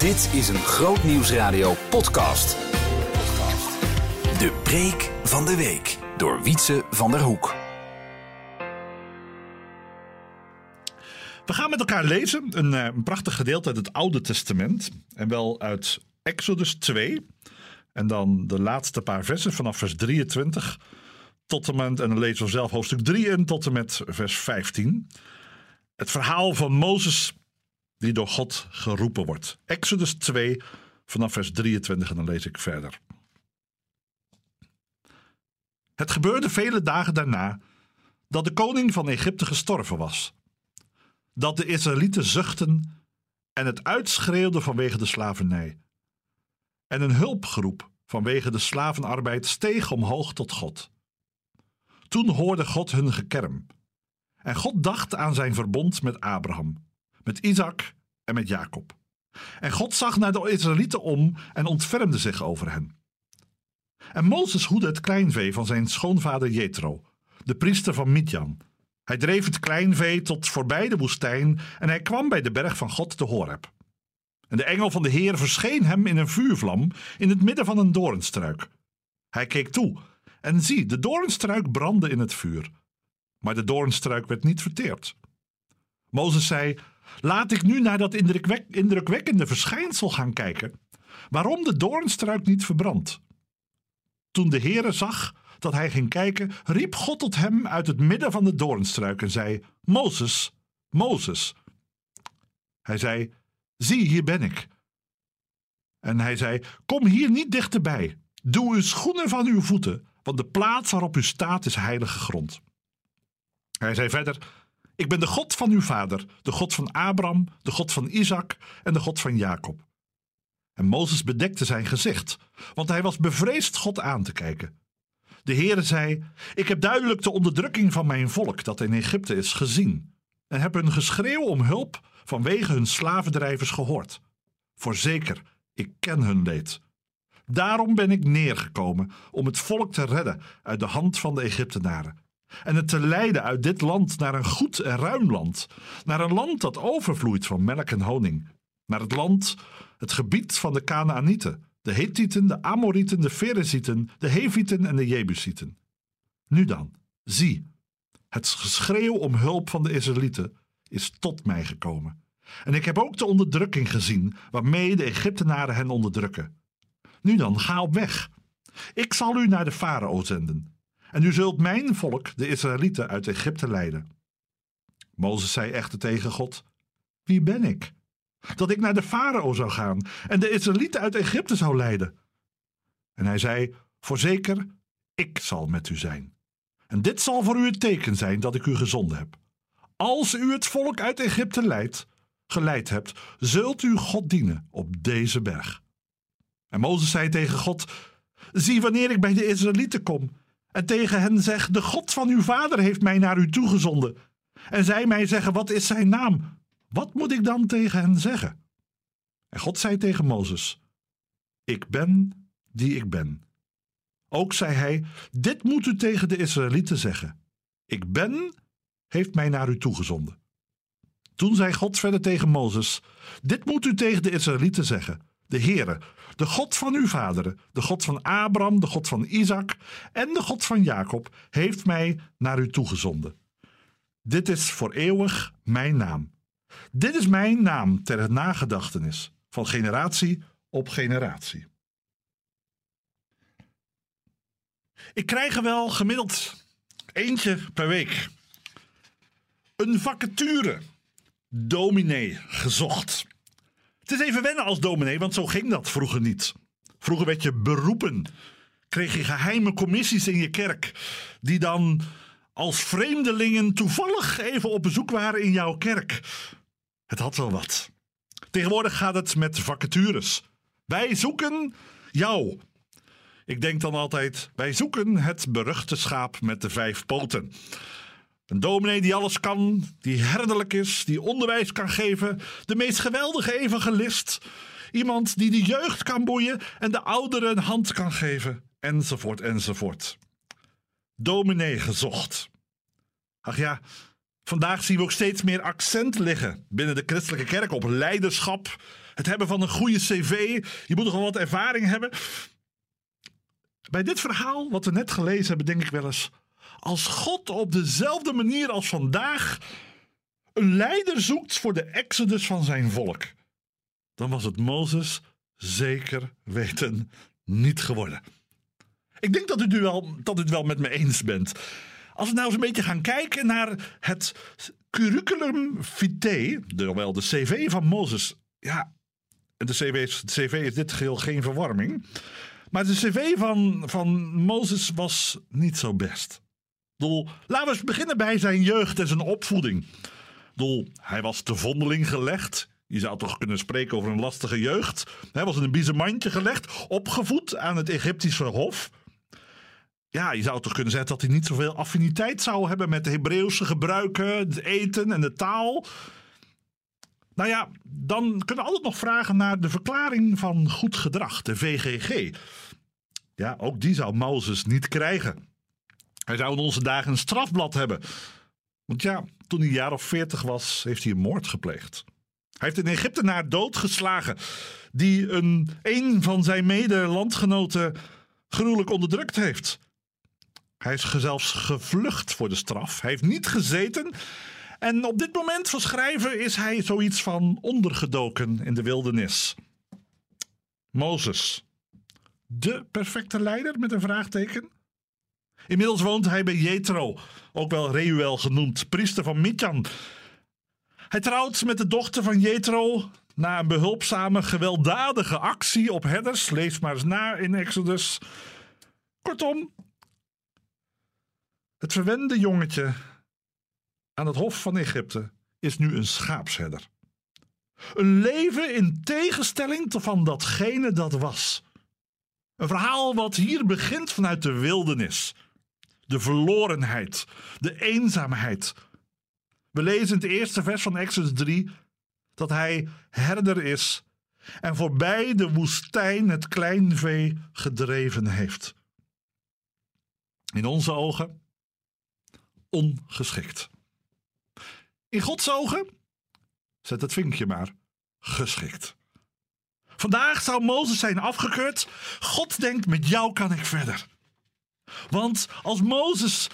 Dit is een Groot Nieuwsradio podcast. De preek van de week door Wietse van der Hoek. We gaan met elkaar lezen een, eh, een prachtig gedeelte uit het Oude Testament. En wel uit Exodus 2. En dan de laatste paar versen vanaf vers 23 tot en met, en dan lezen we zelf hoofdstuk 3 in tot en met vers 15. Het verhaal van Mozes die door God geroepen wordt. Exodus 2 vanaf vers 23 en dan lees ik verder. Het gebeurde vele dagen daarna dat de koning van Egypte gestorven was. Dat de Israëlieten zuchtten en het uitschreeuwden vanwege de slavernij. En een hulpgroep vanwege de slavenarbeid steeg omhoog tot God. Toen hoorde God hun gekerm. En God dacht aan zijn verbond met Abraham, met Isaac en met Jacob. En God zag naar de Israëlieten om en ontfermde zich over hen. En Mozes hoedde het kleinvee van zijn schoonvader Jethro, de priester van Midjan. Hij dreef het kleinvee tot voorbij de woestijn en hij kwam bij de berg van God te Horeb. En de engel van de Heer verscheen hem in een vuurvlam in het midden van een doornstruik. Hij keek toe en zie, de doornstruik brandde in het vuur. Maar de doornstruik werd niet verteerd. Mozes zei: Laat ik nu naar dat indrukwek indrukwekkende verschijnsel gaan kijken. Waarom de doornstruik niet verbrandt? Toen de Heere zag dat hij ging kijken, riep God tot hem uit het midden van de doornstruik en zei: Mozes, Mozes. Hij zei: Zie, hier ben ik. En hij zei: Kom hier niet dichterbij. Doe uw schoenen van uw voeten, want de plaats waarop u staat is heilige grond. Hij zei verder: Ik ben de God van uw vader, de God van Abraham, de God van Isaac en de God van Jacob. En Mozes bedekte zijn gezicht, want hij was bevreesd God aan te kijken. De Heere zei: Ik heb duidelijk de onderdrukking van mijn volk dat in Egypte is gezien, en heb hun geschreeuw om hulp vanwege hun slavendrijvers gehoord. Voorzeker, ik ken hun leed. Daarom ben ik neergekomen om het volk te redden uit de hand van de Egyptenaren. En het te leiden uit dit land naar een goed en ruim land. Naar een land dat overvloeit van melk en honing. Naar het land, het gebied van de Canaanieten, de Hethieten, de Amorieten, de Ferezieten, de Hevieten en de Jebusieten. Nu dan, zie, het geschreeuw om hulp van de Israëlieten is tot mij gekomen. En ik heb ook de onderdrukking gezien waarmee de Egyptenaren hen onderdrukken. Nu dan, ga op weg. Ik zal u naar de farao zenden. En u zult mijn volk, de Israëlieten, uit Egypte leiden. Mozes zei echter tegen God: Wie ben ik? Dat ik naar de farao zou gaan en de Israëlieten uit Egypte zou leiden. En hij zei: Voorzeker, ik zal met u zijn. En dit zal voor u het teken zijn dat ik u gezonden heb. Als u het volk uit Egypte leidt, geleid hebt, zult u God dienen op deze berg. En Mozes zei tegen God: Zie wanneer ik bij de Israëlieten kom en tegen hen zeg: De God van uw vader heeft mij naar u toegezonden. En zij mij zeggen: Wat is zijn naam? Wat moet ik dan tegen hen zeggen? En God zei tegen Mozes: Ik ben die ik ben. Ook zei hij: Dit moet u tegen de Israëlieten zeggen: Ik ben, heeft mij naar u toegezonden. Toen zei God verder tegen Mozes: Dit moet u tegen de Israëlieten zeggen: De Heere, de God van uw vaderen, de God van Abraham, de God van Isaac en de God van Jacob, heeft mij naar u toegezonden. Dit is voor eeuwig mijn naam. Dit is mijn naam ter nagedachtenis, van generatie op generatie. Ik krijg er wel gemiddeld eentje per week. Een vacature. Dominee gezocht. Het is even wennen als dominee, want zo ging dat vroeger niet. Vroeger werd je beroepen. Kreeg je geheime commissies in je kerk. Die dan als vreemdelingen toevallig even op bezoek waren in jouw kerk. Het had wel wat. Tegenwoordig gaat het met vacatures. Wij zoeken jou. Ik denk dan altijd: wij zoeken het beruchte schaap met de vijf poten. Een dominee die alles kan, die herderlijk is, die onderwijs kan geven, de meest geweldige evangelist. Iemand die de jeugd kan boeien en de ouderen een hand kan geven, enzovoort, enzovoort. Dominee gezocht. Ach ja, Vandaag zien we ook steeds meer accent liggen binnen de christelijke kerk op leiderschap. Het hebben van een goede cv. Je moet nogal wat ervaring hebben. Bij dit verhaal, wat we net gelezen hebben, denk ik wel eens. Als God op dezelfde manier als vandaag een leider zoekt voor de exodus van zijn volk, dan was het Mozes zeker weten niet geworden. Ik denk dat u, het wel, dat u wel met me eens bent. Als we nou eens een beetje gaan kijken naar het curriculum vitae, wel de cv van Mozes. Ja, de cv is, de cv is dit geheel geen verwarming. Maar de cv van, van Mozes was niet zo best. Doel, laten we eens beginnen bij zijn jeugd en zijn opvoeding. Doel, hij was te vondeling gelegd. Je zou toch kunnen spreken over een lastige jeugd. Hij was in een biezenmandje gelegd, opgevoed aan het Egyptische hof. Ja, je zou toch kunnen zeggen dat hij niet zoveel affiniteit zou hebben met de Hebreeuwse gebruiken, het eten en de taal. Nou ja, dan kunnen we altijd nog vragen naar de verklaring van goed gedrag, de VGG. Ja, ook die zou Mozes niet krijgen. Hij zou in onze dagen een strafblad hebben. Want ja, toen hij een jaar of veertig was, heeft hij een moord gepleegd. Hij heeft een Egyptenaar doodgeslagen. Die een, een van zijn mede-landgenoten gruwelijk onderdrukt heeft. Hij is zelfs gevlucht voor de straf. Hij heeft niet gezeten. En op dit moment van schrijven is hij zoiets van ondergedoken in de wildernis. Mozes. De perfecte leider met een vraagteken? Inmiddels woont hij bij Jethro, ook wel Reuel genoemd, priester van Midjan. Hij trouwt met de dochter van Jethro na een behulpzame, gewelddadige actie op herders. Lees maar eens na in Exodus. Kortom, het verwende jongetje aan het hof van Egypte is nu een schaapsherder. Een leven in tegenstelling van datgene dat was. Een verhaal wat hier begint vanuit de wildernis. De verlorenheid, de eenzaamheid. We lezen in het eerste vers van Exodus 3 dat hij herder is en voorbij de woestijn het kleinvee gedreven heeft. In onze ogen ongeschikt. In Gods ogen, zet het vinkje maar, geschikt. Vandaag zou Mozes zijn afgekeurd. God denkt, met jou kan ik verder. Want als Mozes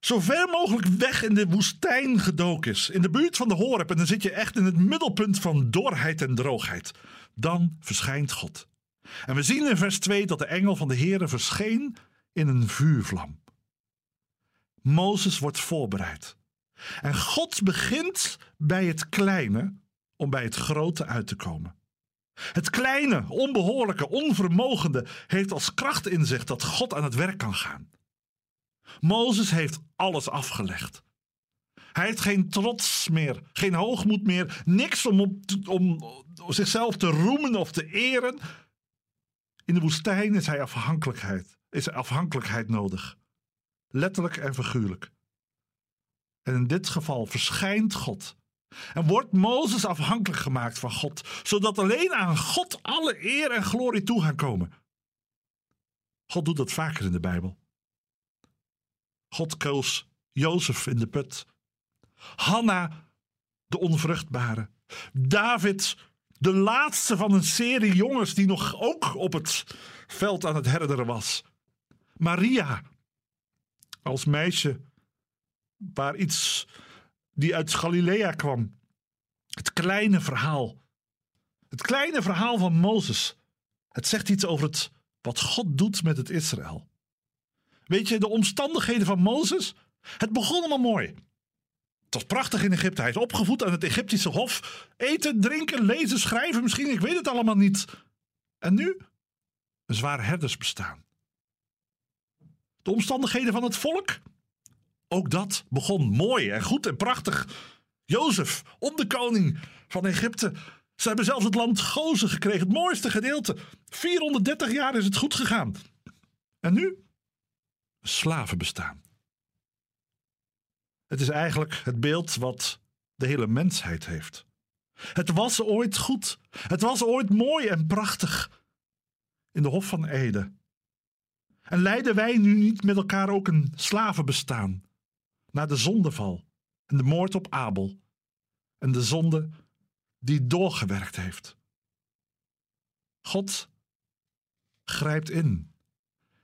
zo ver mogelijk weg in de woestijn gedoken is, in de buurt van de Horeb, en dan zit je echt in het middelpunt van dorheid en droogheid, dan verschijnt God. En we zien in vers 2 dat de engel van de Heere verscheen in een vuurvlam. Mozes wordt voorbereid. En God begint bij het kleine om bij het grote uit te komen. Het kleine, onbehoorlijke, onvermogende heeft als kracht in zich dat God aan het werk kan gaan. Mozes heeft alles afgelegd. Hij heeft geen trots meer, geen hoogmoed meer, niks om, om zichzelf te roemen of te eren. In de woestijn is hij afhankelijkheid, is afhankelijkheid nodig letterlijk en figuurlijk. En in dit geval verschijnt God. En wordt Mozes afhankelijk gemaakt van God, zodat alleen aan God alle eer en glorie toe gaan komen. God doet dat vaker in de Bijbel. God koos Jozef in de put, Hanna de onvruchtbare, David de laatste van een serie jongens die nog ook op het veld aan het herderen was, Maria als meisje. Waar iets die uit Galilea kwam. Het kleine verhaal. Het kleine verhaal van Mozes. Het zegt iets over het, wat God doet met het Israël. Weet je, de omstandigheden van Mozes? Het begon allemaal mooi. Het was prachtig in Egypte. Hij is opgevoed aan het Egyptische hof. Eten, drinken, lezen, schrijven, misschien, ik weet het allemaal niet. En nu? Een zwaar herdersbestaan. De omstandigheden van het volk? Ook dat begon mooi en goed en prachtig. Jozef, onderkoning van Egypte. Ze hebben zelfs het land Gozen gekregen, het mooiste gedeelte. 430 jaar is het goed gegaan. En nu? Slavenbestaan. Het is eigenlijk het beeld wat de hele mensheid heeft. Het was ooit goed. Het was ooit mooi en prachtig. In de Hof van Ede en leiden wij nu niet met elkaar ook een slavenbestaan? Na de zondeval, en de moord op Abel en de zonde die doorgewerkt heeft. God grijpt in.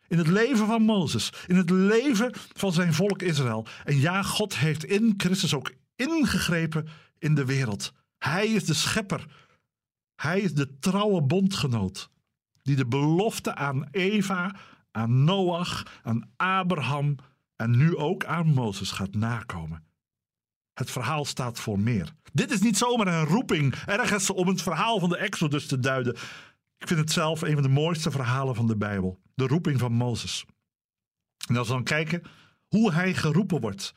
In het leven van Mozes, in het leven van zijn volk Israël. En ja, God heeft in Christus ook ingegrepen in de wereld. Hij is de schepper. Hij is de trouwe bondgenoot. Die de belofte aan Eva, aan Noach, aan Abraham en nu ook aan Mozes gaat nakomen. Het verhaal staat voor meer. Dit is niet zomaar een roeping ergens om het verhaal van de Exodus te duiden. Ik vind het zelf een van de mooiste verhalen van de Bijbel. De roeping van Mozes. En als we dan kijken hoe hij geroepen wordt.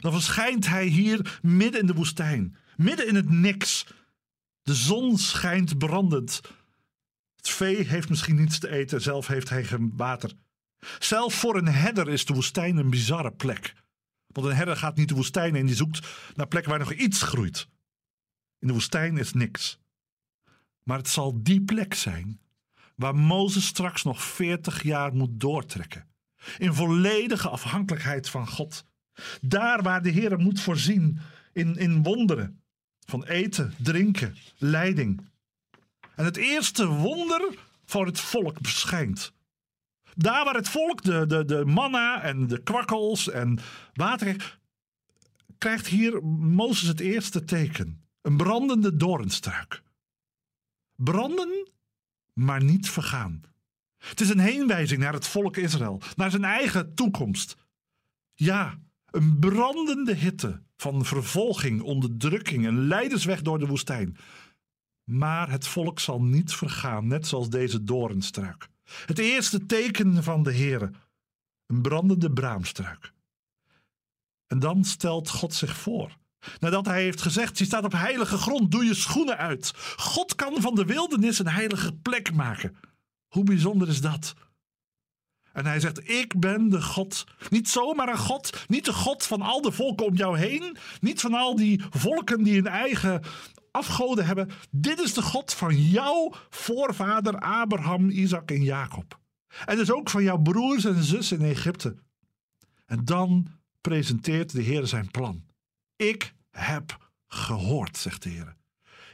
Dan verschijnt hij hier midden in de woestijn. Midden in het niks. De zon schijnt brandend. Het vee heeft misschien niets te eten, zelf heeft hij geen water. Zelfs voor een herder is de woestijn een bizarre plek. Want een herder gaat niet de woestijn in, die zoekt naar plekken waar nog iets groeit. In de woestijn is niks. Maar het zal die plek zijn waar Mozes straks nog 40 jaar moet doortrekken. In volledige afhankelijkheid van God. Daar waar de Heer moet voorzien in, in wonderen. Van eten, drinken, leiding. En het eerste wonder voor het volk verschijnt. Daar waar het volk de, de, de manna en de kwakkels en water krijgt hier Mozes het eerste teken. Een brandende doornstruik. Branden, maar niet vergaan. Het is een heenwijzing naar het volk Israël, naar zijn eigen toekomst. Ja, een brandende hitte van vervolging, onderdrukking en leidersweg door de woestijn. Maar het volk zal niet vergaan, net zoals deze doornstruik. Het eerste teken van de Heere, een brandende braamstruik. En dan stelt God zich voor. Nadat hij heeft gezegd, je staat op heilige grond, doe je schoenen uit. God kan van de wildernis een heilige plek maken. Hoe bijzonder is dat? En hij zegt, ik ben de God. Niet zomaar een God, niet de God van al de volken om jou heen. Niet van al die volken die een eigen afgoden hebben. Dit is de God van jouw voorvader Abraham, Isaac en Jacob. En dus ook van jouw broers en zussen in Egypte. En dan presenteert de Heer zijn plan. Ik heb gehoord, zegt de Heer.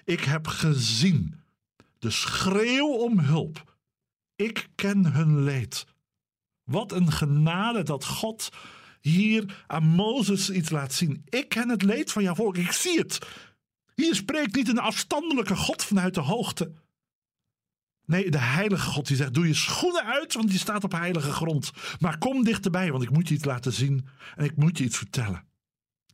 Ik heb gezien de schreeuw om hulp. Ik ken hun leed. Wat een genade dat God hier aan Mozes iets laat zien. Ik ken het leed van jouw volk. Ik zie het. Hier spreekt niet een afstandelijke God vanuit de hoogte. Nee, de heilige God die zegt: Doe je schoenen uit, want je staat op heilige grond. Maar kom dichterbij, want ik moet je iets laten zien en ik moet je iets vertellen.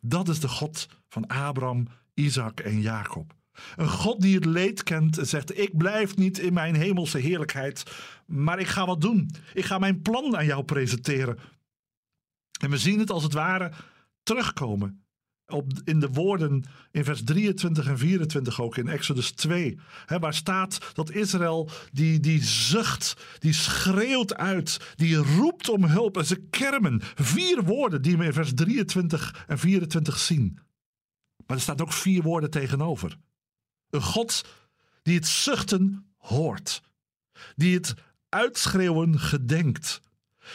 Dat is de God van Abraham, Isaac en Jacob. Een God die het leed kent en zegt: Ik blijf niet in mijn hemelse heerlijkheid, maar ik ga wat doen. Ik ga mijn plan aan jou presenteren. En we zien het als het ware terugkomen op, in de woorden in vers 23 en 24 ook in Exodus 2. Hè, waar staat dat Israël die, die zucht, die schreeuwt uit, die roept om hulp en ze kermen. Vier woorden die we in vers 23 en 24 zien. Maar er staat ook vier woorden tegenover. Een God die het zuchten hoort. Die het uitschreeuwen gedenkt.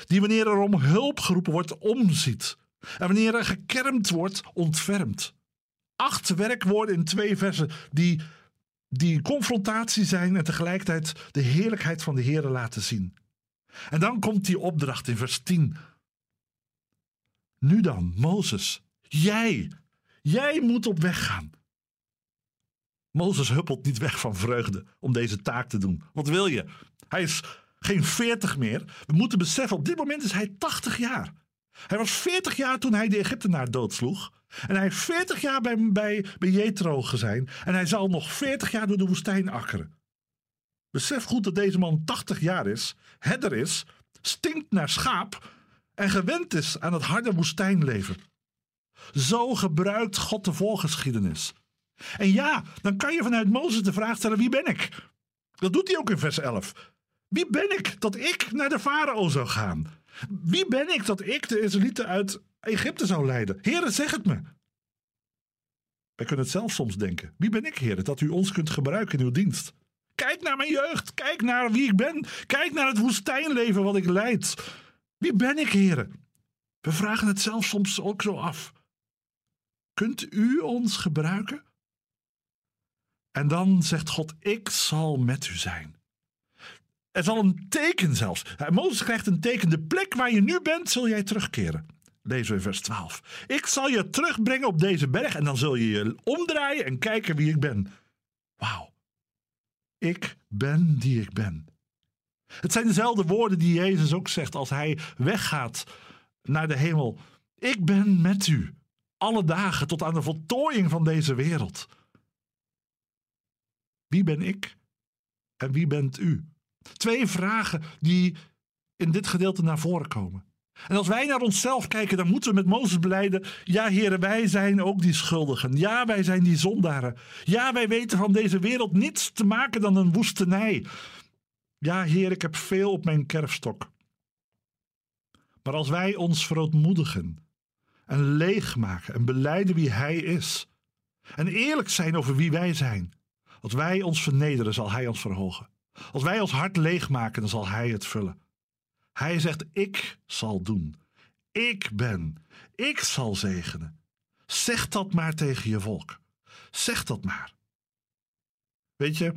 Die wanneer er om hulp geroepen wordt omziet. En wanneer er gekermd wordt, ontfermt. Acht werkwoorden in twee versen die, die confrontatie zijn en tegelijkertijd de heerlijkheid van de Heer laten zien. En dan komt die opdracht in vers 10. Nu dan, Mozes, jij, jij moet op weg gaan. Mozes huppelt niet weg van vreugde om deze taak te doen. Wat wil je? Hij is geen 40 meer. We moeten beseffen, op dit moment is hij 80 jaar. Hij was 40 jaar toen hij de Egyptenaar doodsloeg. En hij heeft 40 jaar bij, bij, bij Jethro gezien. En hij zal nog 40 jaar door de woestijn akkeren. Besef goed dat deze man 80 jaar is, herder is, stinkt naar schaap en gewend is aan het harde woestijnleven. Zo gebruikt God de voorgeschiedenis. En ja, dan kan je vanuit Mozes de vraag stellen: wie ben ik? Dat doet hij ook in vers 11. Wie ben ik dat ik naar de farao zou gaan? Wie ben ik dat ik de Israëlieten uit Egypte zou leiden? Heren, zeg het me. Wij kunnen het zelf soms denken. Wie ben ik, heren, dat u ons kunt gebruiken in uw dienst? Kijk naar mijn jeugd. Kijk naar wie ik ben. Kijk naar het woestijnleven wat ik leid. Wie ben ik, heren? We vragen het zelf soms ook zo af. Kunt u ons gebruiken? En dan zegt God: Ik zal met u zijn. Er zal een teken zelfs. Mozes krijgt een teken. De plek waar je nu bent, zul jij terugkeren. Lezen we vers 12. Ik zal je terugbrengen op deze berg en dan zul je je omdraaien en kijken wie ik ben. Wauw. Ik ben die ik ben. Het zijn dezelfde woorden die Jezus ook zegt als hij weggaat naar de hemel. Ik ben met u alle dagen tot aan de voltooiing van deze wereld. Wie ben ik en wie bent u? Twee vragen die in dit gedeelte naar voren komen. En als wij naar onszelf kijken, dan moeten we met Mozes beleiden: Ja, heren, wij zijn ook die schuldigen. Ja, wij zijn die zondaren. Ja, wij weten van deze wereld niets te maken dan een woestenij. Ja, Heer, ik heb veel op mijn kerfstok. Maar als wij ons verootmoedigen en leegmaken en beleiden wie Hij is, en eerlijk zijn over wie wij zijn, als wij ons vernederen, zal Hij ons verhogen. Als wij ons hart leegmaken, dan zal Hij het vullen. Hij zegt: Ik zal doen. Ik ben. Ik zal zegenen. Zeg dat maar tegen je volk. Zeg dat maar. Weet je,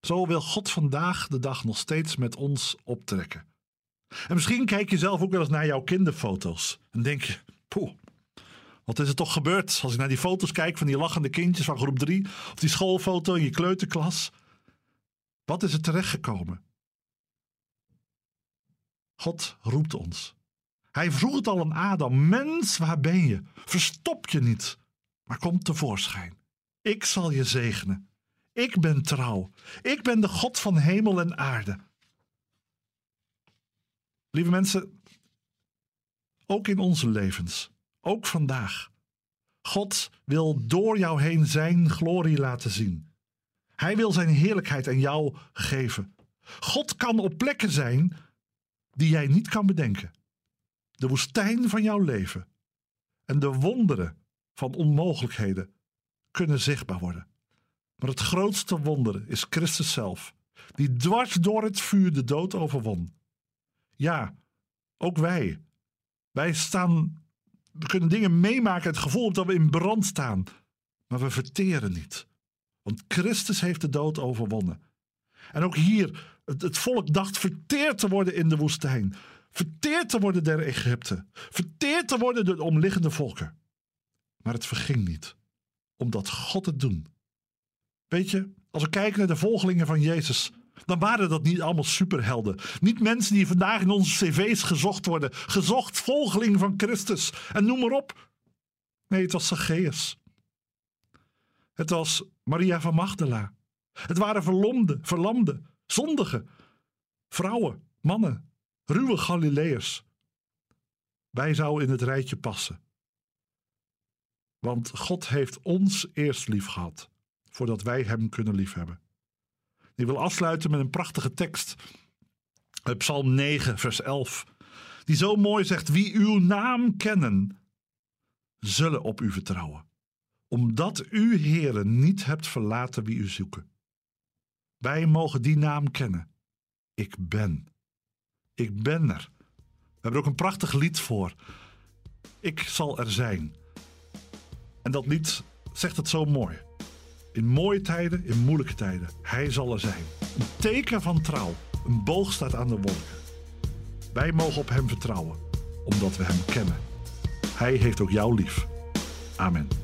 zo wil God vandaag de dag nog steeds met ons optrekken. En misschien kijk je zelf ook wel eens naar jouw kinderfoto's. En denk je, poeh, wat is er toch gebeurd? Als ik naar die foto's kijk van die lachende kindjes van groep 3, of die schoolfoto in je kleuterklas. Wat is er terechtgekomen? God roept ons. Hij vroeg het al aan Adam: Mens, waar ben je? Verstop je niet, maar kom tevoorschijn. Ik zal je zegenen. Ik ben trouw. Ik ben de God van hemel en aarde. Lieve mensen, ook in onze levens, ook vandaag. God wil door jou heen zijn glorie laten zien. Hij wil zijn heerlijkheid aan jou geven. God kan op plekken zijn die jij niet kan bedenken. De woestijn van jouw leven en de wonderen van onmogelijkheden kunnen zichtbaar worden. Maar het grootste wonder is Christus zelf, die dwars door het vuur de dood overwon. Ja, ook wij. Wij staan, we kunnen dingen meemaken, het gevoel dat we in brand staan, maar we verteren niet. Want Christus heeft de dood overwonnen. En ook hier, het, volk dacht verteerd te worden in de woestijn. Verteerd te worden der Egypte. Verteerd te worden door de omliggende volken. Maar het verging niet, omdat God het doen. Weet je, als we kijken naar de volgelingen van Jezus, dan waren dat niet allemaal superhelden. Niet mensen die vandaag in onze cv's gezocht worden. Gezocht volgeling van Christus. En noem maar op. Nee, het was Zacchaeus. Het was Maria van Magdala. Het waren verlomde, verlamde, zondige vrouwen, mannen, ruwe Galileërs. Wij zouden in het rijtje passen. Want God heeft ons eerst lief gehad, voordat wij Hem kunnen liefhebben. Ik wil afsluiten met een prachtige tekst. Psalm 9, vers 11. Die zo mooi zegt: Wie uw naam kennen, zullen op u vertrouwen. Omdat u, heren, niet hebt verlaten wie u zoeken. Wij mogen die naam kennen. Ik ben. Ik ben er. We hebben ook een prachtig lied voor. Ik zal er zijn. En dat lied zegt het zo mooi. In mooie tijden, in moeilijke tijden. Hij zal er zijn. Een teken van trouw. Een boog staat aan de wolken. Wij mogen op hem vertrouwen, omdat we hem kennen. Hij heeft ook jou lief. Amen.